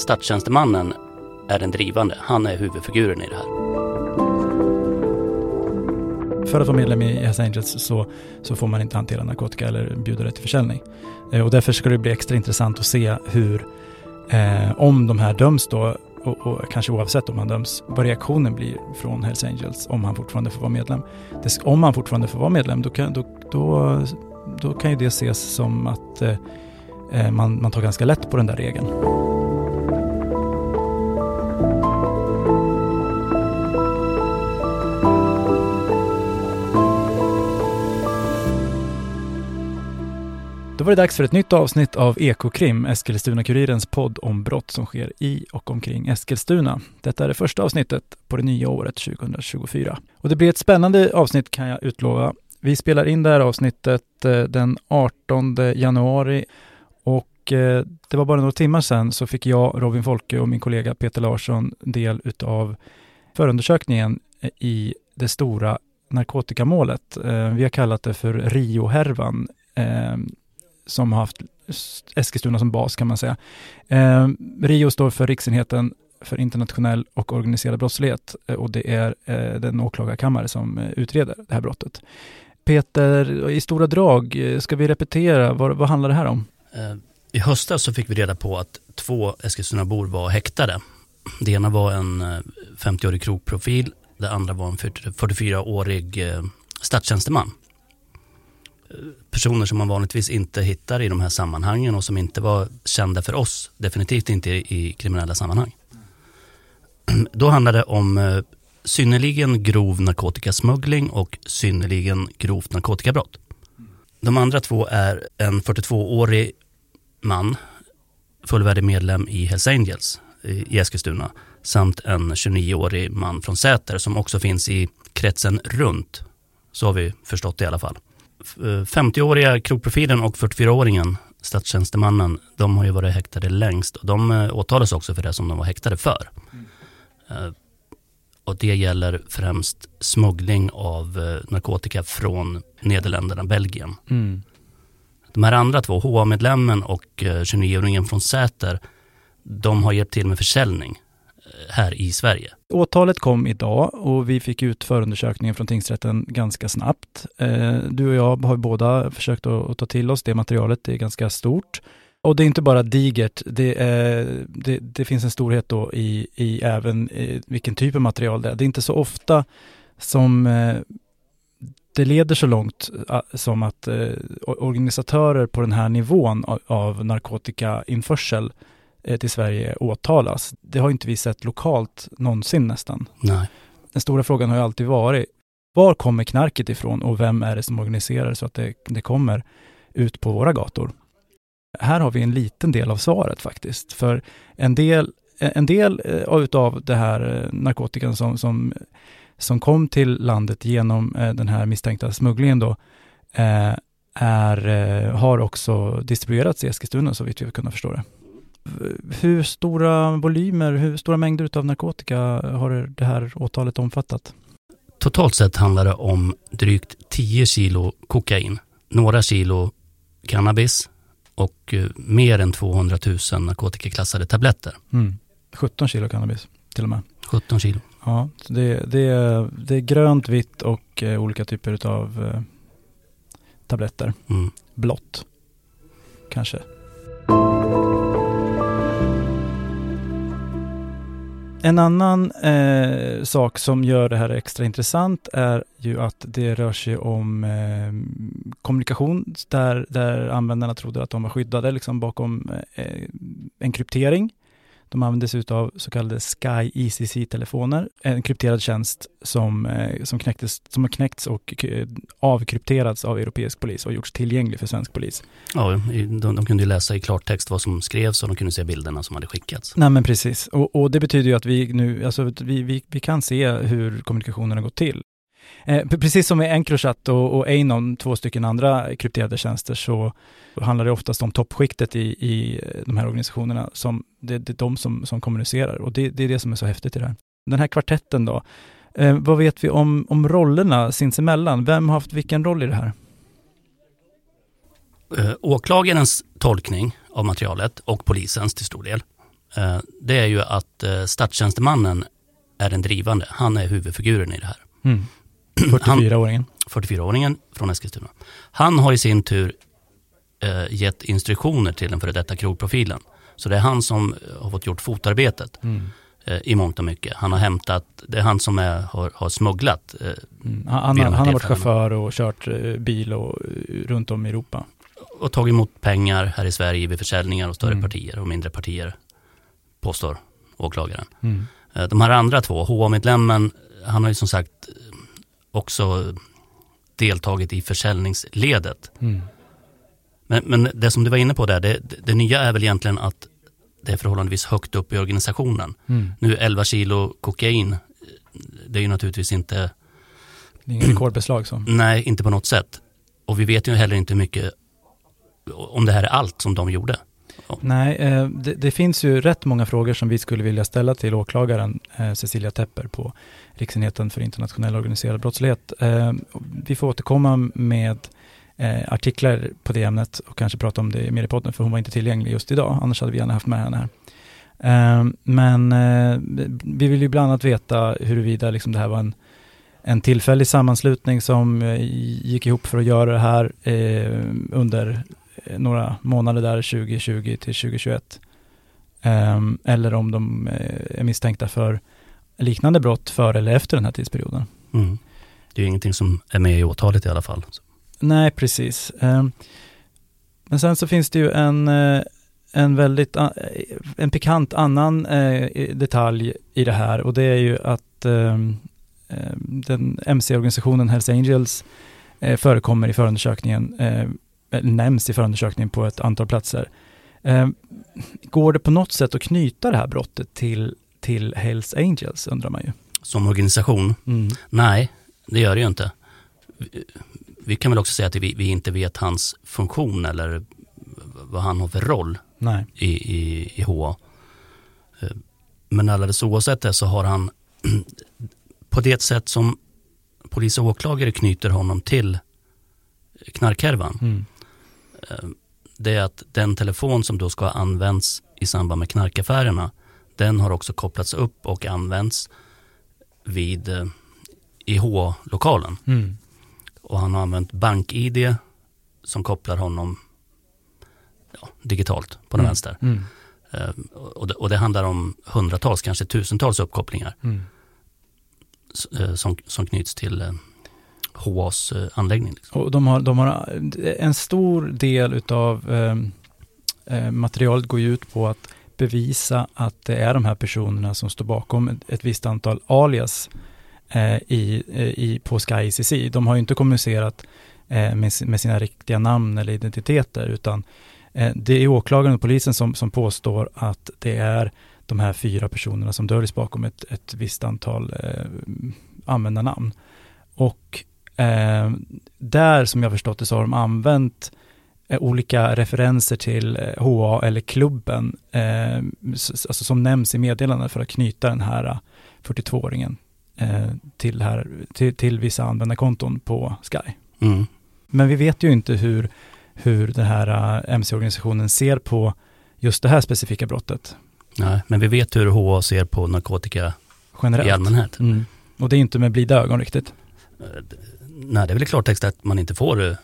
statstjänstemannen är den drivande. Han är huvudfiguren i det här. För att vara medlem i Hells Angels så, så får man inte hantera narkotika eller bjuda det till försäljning. Eh, och därför ska det bli extra intressant att se hur, eh, om de här döms då, och, och, kanske oavsett om han döms, vad reaktionen blir från Hells Angels om han fortfarande får vara medlem. Det, om han fortfarande får vara medlem, då kan, då, då, då kan ju det ses som att eh, eh man, man tar ganska lätt på den där regeln. Då var det dags för ett nytt avsnitt av Ekokrim, Eskilstuna-Kurirens podd om brott som sker i och omkring Eskilstuna. Detta är det första avsnittet på det nya året 2024. Och det blir ett spännande avsnitt kan jag utlova. Vi spelar in det här avsnittet eh, den 18 januari och eh, det var bara några timmar sedan så fick jag, Robin Folke och min kollega Peter Larsson del utav förundersökningen eh, i det stora narkotikamålet. Vi har kallat det för Rio-härvan som har haft Eskilstuna som bas kan man säga. Eh, Rio står för Riksenheten för internationell och organiserad brottslighet eh, och det är eh, den åklagarkammare som eh, utreder det här brottet. Peter, i stora drag, eh, ska vi repetera, vad, vad handlar det här om? Eh, I höstas så fick vi reda på att två Eskilstunabor var häktade. Det ena var en 50-årig krogprofil, det andra var en 44-årig statstjänsteman personer som man vanligtvis inte hittar i de här sammanhangen och som inte var kända för oss, definitivt inte i kriminella sammanhang. Då handlar det om eh, synnerligen grov narkotikasmuggling och synnerligen grovt narkotikabrott. De andra två är en 42-årig man, fullvärdig medlem i Hells Angels eh, i Eskilstuna, samt en 29-årig man från Säter som också finns i kretsen runt. Så har vi förstått det i alla fall. 50-åriga krogprofilen och 44-åringen, statstjänstemannen, de har ju varit häktade längst. Och de eh, åtalas också för det som de var häktade för. Mm. Och det gäller främst smuggling av eh, narkotika från Nederländerna, Belgien. Mm. De här andra två, HA-medlemmen och 29-åringen från Säter, de har hjälpt till med försäljning här i Sverige. Åtalet kom idag och vi fick ut förundersökningen från tingsrätten ganska snabbt. Eh, du och jag har båda försökt att ta till oss det materialet, det är ganska stort. Och det är inte bara digert, det, är, det, det finns en storhet då i, i även i vilken typ av material det är. Det är inte så ofta som eh, det leder så långt som att organisatörer på den här nivån av narkotikainförsel till Sverige åtalas. Det har inte vi sett lokalt någonsin nästan. Nej. Den stora frågan har ju alltid varit, var kommer knarket ifrån och vem är det som organiserar så att det, det kommer ut på våra gator? Här har vi en liten del av svaret faktiskt, för en del, en del eh, utav det här eh, narkotikan som, som, som kom till landet genom den här misstänkta smugglingen då, är, har också distribuerats i Eskilstuna så vitt vi kunnat förstå det hur stora volymer, hur stora mängder av narkotika har det här åtalet omfattat? Totalt sett handlar det om drygt 10 kilo kokain, några kilo cannabis och eh, mer än 200 000 narkotikaklassade tabletter. Mm. 17 kilo cannabis till och med. 17 kilo. Ja, det, det, är, det är grönt, vitt och eh, olika typer av eh, tabletter. Mm. Blått, kanske. En annan eh, sak som gör det här extra intressant är ju att det rör sig om eh, kommunikation där, där användarna trodde att de var skyddade liksom bakom eh, en kryptering. De använde sig av så kallade Sky ECC-telefoner, en krypterad tjänst som, eh, som, knäcktes, som har knäckts och eh, avkrypterats av europeisk polis och gjorts tillgänglig för svensk polis. Ja, de, de kunde läsa i klartext vad som skrevs och de kunde se bilderna som hade skickats. Nej men precis, och, och det betyder ju att vi nu, alltså vi, vi, vi kan se hur kommunikationen har gått till. Eh, precis som med Encrochat och, och Anon, två stycken andra krypterade tjänster, så handlar det oftast om toppskiktet i, i de här organisationerna. Som, det, det är de som, som kommunicerar och det, det är det som är så häftigt i det här. Den här kvartetten då, eh, vad vet vi om, om rollerna sinsemellan? Vem har haft vilken roll i det här? Eh, åklagarens tolkning av materialet och polisens till stor del eh, det är ju att eh, statstjänstemannen är den drivande. Han är huvudfiguren i det här. Mm. 44-åringen. 44-åringen från Eskilstuna. Han har i sin tur eh, gett instruktioner till den före detta krogprofilen. Så det är han som eh, har fått gjort fotarbetet Mm. eh, i mångt och mycket. Han har hämtat, det är han som är, har, har smugglat. Eh, Mm. Han, han, har- varit chaufför och kört eh, bil och, eh, runt om i Europa. och tagit emot pengar här i Sverige vid försäljningar och större Mm. partier och mindre partier, påstår åklagaren. Mm. De här andra två, HA-medlemmen, han har ju som sagt också deltagit i försäljningsledet. Mm. Men, men det som du var inne på där, det, det, nya är väl egentligen att det är förhållandevis högt upp i organisationen. Mm. Nu 11 kilo kokain, det är ju naturligtvis inte, Det är ingen rekordbeslag så. nej inte på något sätt. Och vi vet ju heller inte hur mycket, om det här är allt som de gjorde. Nej, eh, det, det finns ju rätt många frågor som vi skulle vilja ställa till åklagaren eh, Cecilia Tepper på Riksenheten för internationell organiserad brottslighet. Eh, vi får återkomma med eh, artiklar på det ämnet och kanske prata om det mer i podden för hon var inte tillgänglig just idag, annars hade vi gärna haft med henne här. Eh, men vi vill ju bland annat veta huruvida liksom det här var en, en tillfällig sammanslutning som gick ihop för att göra det här under några månader där 2020 till 2021. Eller om de är misstänkta för liknande brott före eller efter den här tidsperioden. Mm. Det är ju ingenting som är med i åtalet i alla fall. Nej, precis. Ehm, men sen så finns det ju en, eh, en väldigt a- en pikant annan eh, detalj i det här och det är ju att ehm, ehm, den MC-organisationen Hells Angels eh, förekommer i förundersökningen, eh, nämns i förundersökningen på ett antal platser. Eh, går det på något sätt att knyta det här brottet till, till Hells Angels undrar man ju. Som organisation, nej det gör det ju inte. Vi- Vi kan väl också säga att vi, vi inte vet hans funktion eller vad han har för roll Nej. i, i, i HA. Eh, Men alldeles oavsett det så har han på det sätt som polis och åklagare knyter honom till knarkhärvan. Mm. eh, Det är att den telefon som då ska ha använts i samband med knarkaffärerna den har också kopplats upp och använts vid eh, IH-lokalen. Mm. Och han har använt bank-id som kopplar honom ja, digitalt på den Mm. vänster. Mm. Eh, och, det, och det handlar om hundratals, kanske tusentals uppkopplingar Mm. eh, som, som knyts till HAs anläggning. Liksom. Och de har, de har en stor del utav eh, eh, materialet går ju ut på att bevisa att det är de här personerna som står bakom ett, visst antal alias eh, i, eh, i, på Sky ICC. De har ju inte kommunicerat eh, med, med sina riktiga namn eller identiteter utan eh, det är åklagaren och polisen som, som påstår att det är de här fyra personerna som döljs bakom ett, ett visst antal eh, användarnamn. Och Eh, där som jag förstått det så har de använt eh, olika referenser till eh, HA eller klubben, eh, alltså som nämns i meddelandet för att knyta den här eh, 42-åringen eh, till, här, till, till vissa användarkonton på Sky. Mm. Men vi vet ju inte hur, hur den här eh, MC-organisationen ser på just det här specifika brottet Nej, men vi vet hur HA ser på narkotika generellt. i allmänhet. Mm. Och det är inte med blida ögon riktigt. Eh, Nej, det är väl i klartext att man inte får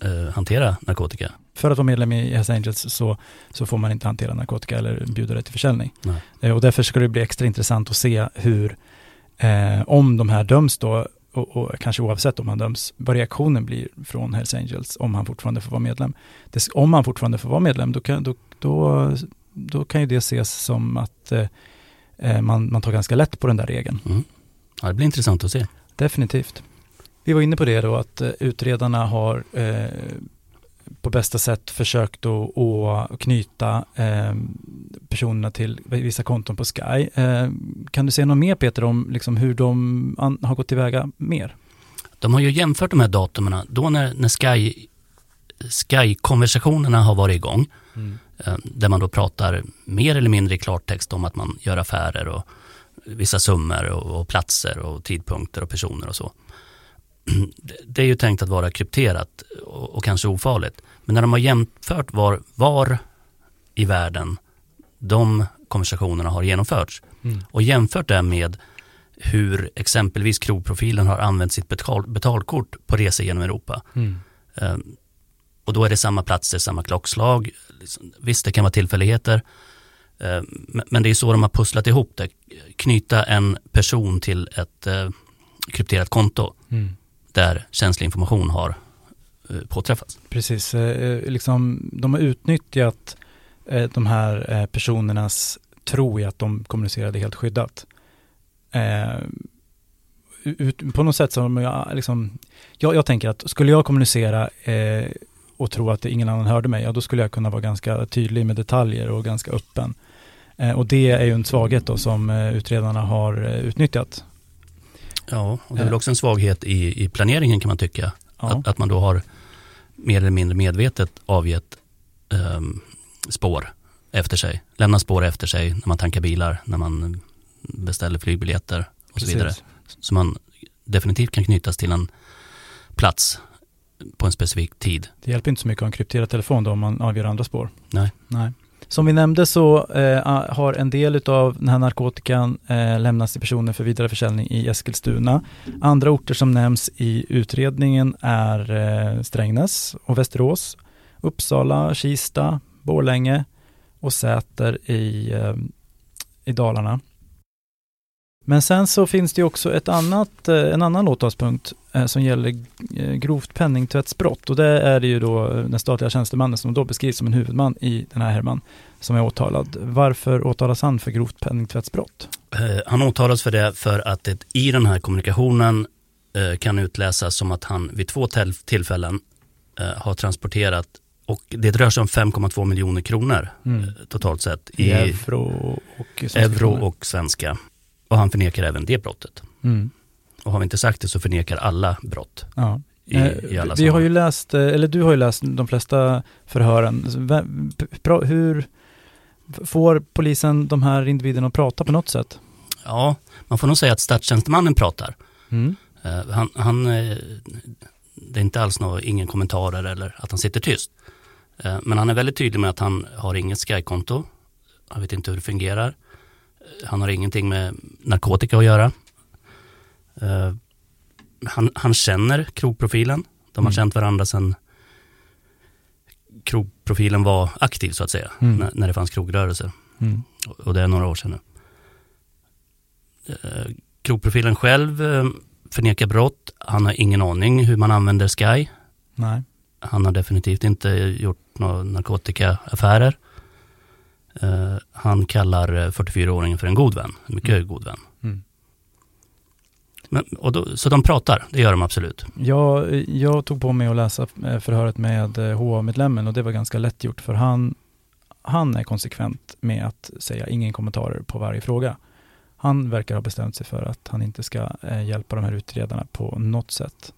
eh, hantera narkotika. för att vara medlem i Hells Angels så, så får man inte hantera narkotika eller bjuda det till försäljning. Eh, och därför ska det bli extra intressant att se hur, eh, om de här döms då, och, och kanske oavsett om han döms, vad reaktionen blir från Hells Angels om han fortfarande får vara medlem. Det, om han fortfarande får vara medlem, då kan, då, då, då kan ju det ses som att eh, eh, man, man tar ganska lätt på den där regeln. Mm. Ja, det blir intressant att se. Definitivt. Vi var inne på det då att eh, utredarna har eh, på bästa sätt försökt att, att knyta eh, personerna till vissa konton på Sky. Eh, kan du säga något mer Peter om liksom, hur de an, har gått tillväga mer? De har ju jämfört de här datumen då när, när Sky, Sky-konversationerna har varit igång. eh, Där man då pratar mer eller mindre i klartext om att man gör affärer och vissa summor och, och platser och tidpunkter och personer och så. Det- är ju tänkt att vara krypterat och, och kanske ofarligt. Men när de har jämfört var, var i världen de konversationerna har genomförts. Mm. Och jämfört det med hur exempelvis krogprofilen har använt sitt betal, betalkort på resor genom Europa. Mm. Eh, och då är det samma platser, samma klockslag. Liksom, Visst, det kan vara tillfälligheter. Eh, men- det är så de har pusslat ihop det. Knyta en person till ett eh, krypterat konto Mm där känslig information har eh, påträffats. Precis, eh, eh, liksom, de har utnyttjat de här personernas tro i att de kommunicerade helt skyddat. Ut, på något sätt så har de ah, liksom, jag, jag tänker att skulle jag kommunicera och tro att ingen annan hörde mig, ja då skulle jag kunna vara ganska tydlig med detaljer och ganska öppen. Och det är ju en svaghet då som utredarna har utnyttjat. Ja, och det är väl också en svaghet i, i planeringen kan man tycka. Ja, Att, att man då har mer eller mindre medvetet avgett ehm, spår efter sig. Lämnar spår efter sig när man tankar bilar, när man beställer flygbiljetter och så precis. vidare. Så man definitivt kan knytas till en plats på en specifik tid. Det hjälper inte så mycket att ha en krypterad telefon då om man avgör andra spår. Nej. Nej. Som vi nämnde så eh, har en del av den här narkotikan eh, lämnats till personer för vidare försäljning i Eskilstuna. Andra orter som nämns i utredningen är eh, Strängnäs och Västerås, Uppsala, Kista, Borlänge och Säter i, eh, i Dalarna. Men sen så finns det också ett annat, eh, en annan åtalspunkt eh, som gäller eh, grovt penningtvättsbrott och det är det ju då den statliga tjänstemannen som då beskrivs som en huvudman i den här härvan som är åtalad. Varför åtalas han för grovt penningtvättsbrott? Han åtalas för det för att det i den här kommunikationen kan utläsas som att han vid två tillfällen har transporterat och det rör sig om 5,2 miljoner kronor Mm. totalt sett I i euro och svenska euro och svenska. Och han förnekar även det brottet. Mm. Och har vi inte sagt det så förnekar alla brott Ja. i, Eh, i alla vi har ju läst, eh, eller du har ju läst de flesta förhören. Hur får polisen de här individerna att prata på något sätt? Ja, man får nog säga att statstjänstemannen pratar. Mm. Eh, han, han, det är inte alls några, ingen kommentarer eller att han sitter tyst. Men han är väldigt tydlig med att han har inget Sky-konto. Han vet inte hur det fungerar. Han har ingenting med narkotika att göra. Eh, han, han känner krogprofilen. De har Mm. känt varandra sedan krogprofilen var aktiv så att säga. Mm. När, när det fanns krogrörelser. Mm. Och- Och det är några år sedan nu. Eh, Krogprofilen själv eh, förnekar brott. Han har ingen aning hur man använder Sky. Nej. Han har definitivt inte gjort några narkotikaaffärer. Eh, Han kallar eh, 44-åringen för en god vän. En mycket Mm. god vän. Mm. Men, och då, så de pratar, det gör de absolut. Jag, jag tog på mig att läsa eh, förhöret med eh, HA-medlemmen och det var ganska lätt gjort för han, han är konsekvent med att säga ingen kommentarer på varje fråga. Han verkar ha bestämt sig för att han inte ska eh, hjälpa de här utredarna på något sätt.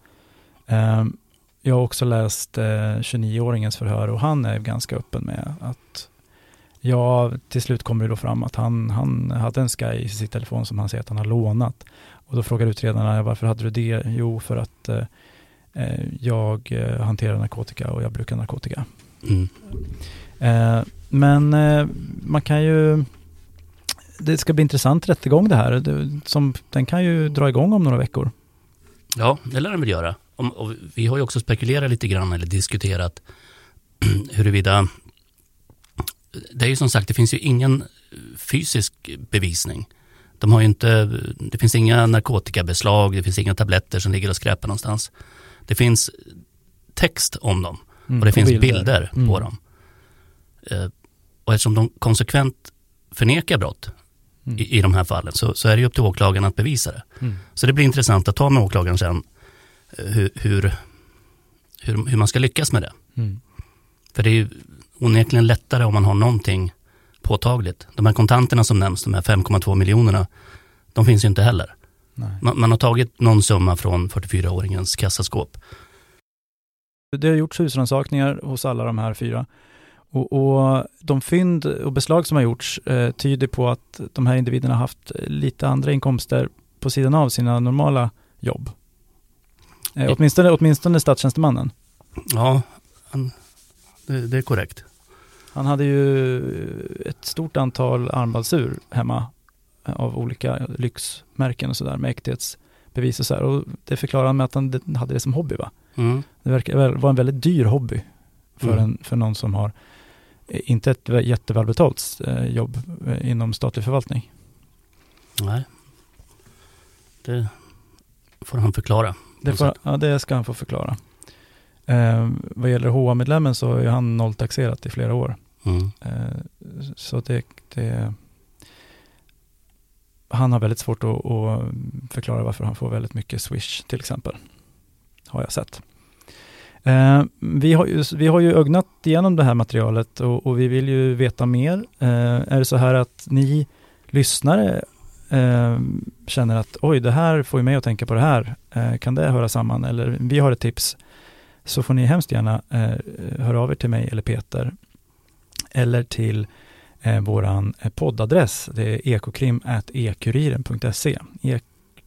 Ehm, jag har också läst eh, 29-åringens förhör och han är ganska öppen med att Ja, till slut kommer det då fram att han, han hade en Sky i sin telefon som han säger att han har lånat. Och då frågar utredarna, varför hade du det? Jo, för att eh, eh, jag eh, hanterar narkotika och jag brukar narkotika. Mm. Eh, men eh, man kan ju, det ska bli intressant rättegång det här. Det, som, den kan ju dra igång om några veckor. Ja, det lär de väl göra. Om, och vi har ju också spekulerat lite grann eller diskuterat huruvida det är ju som sagt, det finns ju ingen fysisk bevisning. De har ju inte, det finns inga narkotikabeslag, det finns inga tabletter som ligger och skräpar någonstans. Det finns text om dem Mm, och det finns bilder, Mm. på dem. Eh, och eftersom de konsekvent förnekar brott Mm. i, i de här fallen så, så är det ju upp till åklagaren att bevisa det. Mm. Så det blir intressant att ta med åklagaren sen eh, hur, hur, hur, hur man ska lyckas med det. Mm. För det är ju onekligen lättare om man har någonting påtagligt. De här kontanterna som nämns, de här 5,2 miljonerna, de finns ju inte heller. Man, man har tagit någon summa från 44-åringens kassaskåp. Det har gjorts husrannsakningar hos alla de här fyra. Och, och de fynd och beslag som har gjorts eh, tyder på att de här individerna har haft lite andra inkomster på sidan av sina normala jobb. Eh, åtminstone, åtminstone statstjänstemannen. Ja, det, det är korrekt. Han hade ju ett stort antal armbandsur hemma eh, av olika lyxmärken och sådär med äkthetsbevis och så här. Och det förklarar han med att han hade det som hobby va? Mm. Det verkar vara en väldigt dyr hobby för, Mm. en, för någon som har eh, inte ett jättevälbetalt eh, jobb inom statlig förvaltning. Nej. Det får han förklara. Det, får, ja, det ska han få förklara. Eh, vad gäller HA-medlemmen så är han nolltaxerat i flera år. Mm. Eh, så det, det... Han har väldigt svårt att, att förklara varför han får väldigt mycket Swish till exempel. Har jag sett. Eh, vi, har ju, vi har ju ögnat igenom det här materialet och, och vi vill ju veta mer. Eh, är det så här att ni lyssnare eh, känner att oj, det här får ju mig att tänka på det här. Eh, kan det höra samman? Eller vi har ett tips. Så får ni hemskt gärna eh, höra av er till mig eller Peter. Eller till eh, våran eh, poddadress. Det är ekokrim.ekuriren.se. E-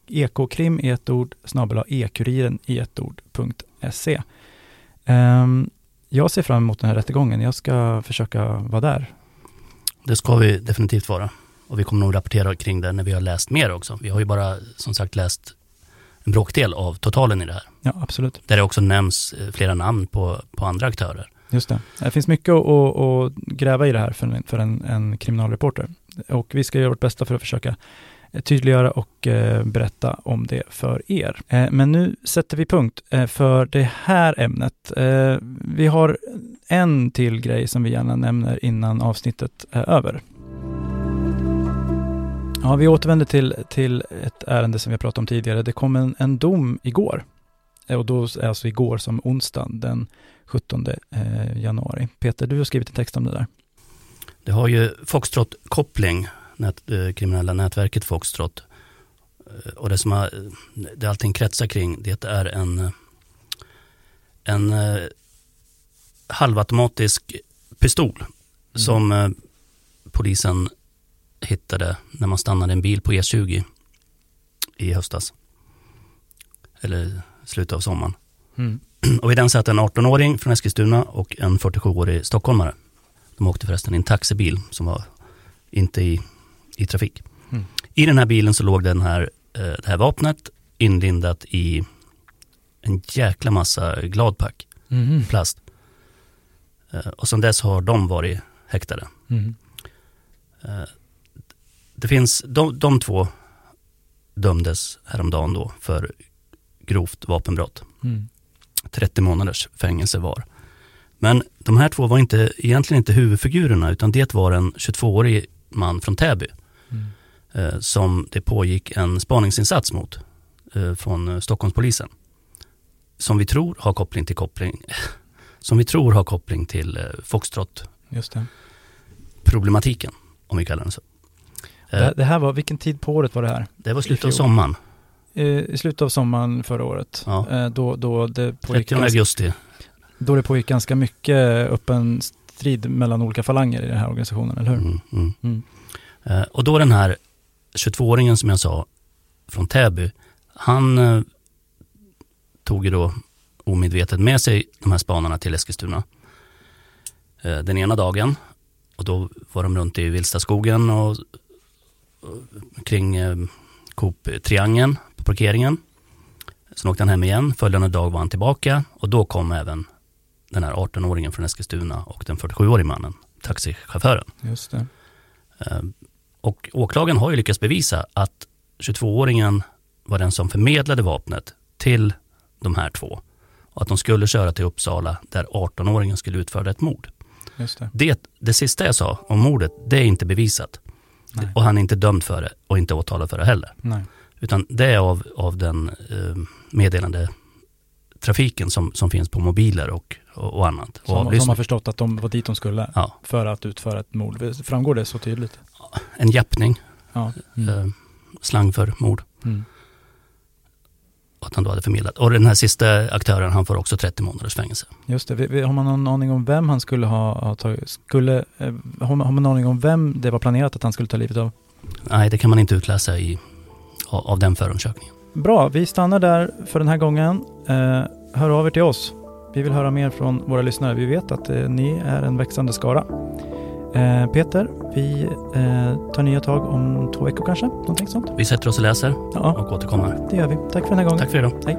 ekokrim i ett ord snabel ekuriren i ett ord.se. Um, ehm, jag ser fram emot den här rättegången. Jag ska försöka vara där. Det ska vi definitivt vara. Och vi kommer nog rapportera kring det när vi har läst mer också. Vi har ju bara som sagt läst en bråkdel av totalen i det här. Ja, absolut. Där det också nämns eh, flera namn på, på andra aktörer. Just det. Det finns mycket att, att, att gräva i det här för, en, för en, en kriminalreporter. Och vi ska göra vårt bästa för att försöka eh, tydliggöra och eh, berätta om det för er. Eh, men nu sätter vi punkt eh, för det här ämnet. Vi har en till grej som vi gärna nämner innan avsnittet är över. Ja, vi återvänder till, till ett ärende som vi har pratat om tidigare. Det kom en, en dom igår. Eh, Och då är alltså igår som onsdag den 17 eh, januari. Peter, du har skrivit en text om det där. Det har ju Foxtrot-koppling, nät, eh, kriminella nätverket Foxtrot. Och det som har, det allting kretsar kring, det är en, en halvautomatisk pistol som eh, polisen hittade när man stannade en bil på E20 i höstas. Eller slutet av sommaren. Mm. Och i den satt en 18-åring från Eskilstuna och en 47-årig stockholmare. De åkte förresten i en taxibil som var inte i, i trafik. Mm. I den här bilen så låg den här, eh, det här vapnet inlindat i en jäkla massa gladpack, Mhm. plast. Eh, Och sedan dess har de varit häktade. Mhm. Det finns, de, de två dömdes häromdagen då för grovt vapenbrott. Mm. 30 månaders fängelse var. Men de här två var inte, egentligen inte huvudfigurerna utan det var en 22-årig man från Täby Mm. eh, som det pågick en spaningsinsats mot eh, från eh, Stockholmspolisen. Som vi tror har koppling till koppling, som vi tror har koppling till eh, Foxtrot-problematiken, Just det. om vi kallar den så. Eh, det. Det här var, vilken tid på året var det här? det var slutet av sommaren, Eh, I slutet av sommaren förra året. Ja. Eh, Då, då, det pågick 30 ganska, augusti. då det pågick ganska mycket öppen strid mellan olika falanger i den här organisationen, eller hur? Mm, mm. Mm. Och då den här 22-åringen som jag sa från Täby, han eh, tog ju då omedvetet med sig de här spanarna till Eskilstuna eh, den ena dagen. Och då var de runt i Vilstaskogen och kring eh, Coop-triangeln på parkeringen. Sen åkte han hem igen, följande dag var han tillbaka och då kom även den här 18-åringen från Eskilstuna och den 47-årige mannen, taxichauffören. Just det. Eh, Och åklagaren har ju lyckats bevisa att 22-åringen var den som förmedlade vapnet till de här två. Och att de skulle köra till Uppsala där 18-åringen skulle utföra ett mord. Just det. Det, det sista jag sa om mordet, det är inte bevisat. Nej. Och han är inte dömd för det och inte åtalad för det heller. Nej. Utan det är av, av den eh, meddelande trafiken som, som finns på mobiler och, och, och annat. Och Som, som avlyssning. har förstått att de var dit de skulle ja, för att utföra ett mord. Framgår det så tydligt? en jappning, Ja. Mm. eh, slang för mord. Mm. Att han då hade förmedlat. Och den här sista aktören, han får också 30 månaders fängelse. Just det. Har man någon aning om vem han skulle ha, ha tagit, skulle, eh, har, man, har man någon aning om vem det var planerat att han skulle ta livet av? Nej, det kan man inte utläsa i, av, av den förundersökningen. Bra, vi stannar där för den här gången. Eh, hör av er till oss Vi vill höra mer från våra lyssnare. Vi vet att eh, ni är en växande skara. Eh, Peter, vi eh, tar nya tag om två veckor kanske? Någonting sånt? Vi sätter oss och läser Ja, och återkommer. det gör vi. Tack för den här gången. Tack för idag. Hej.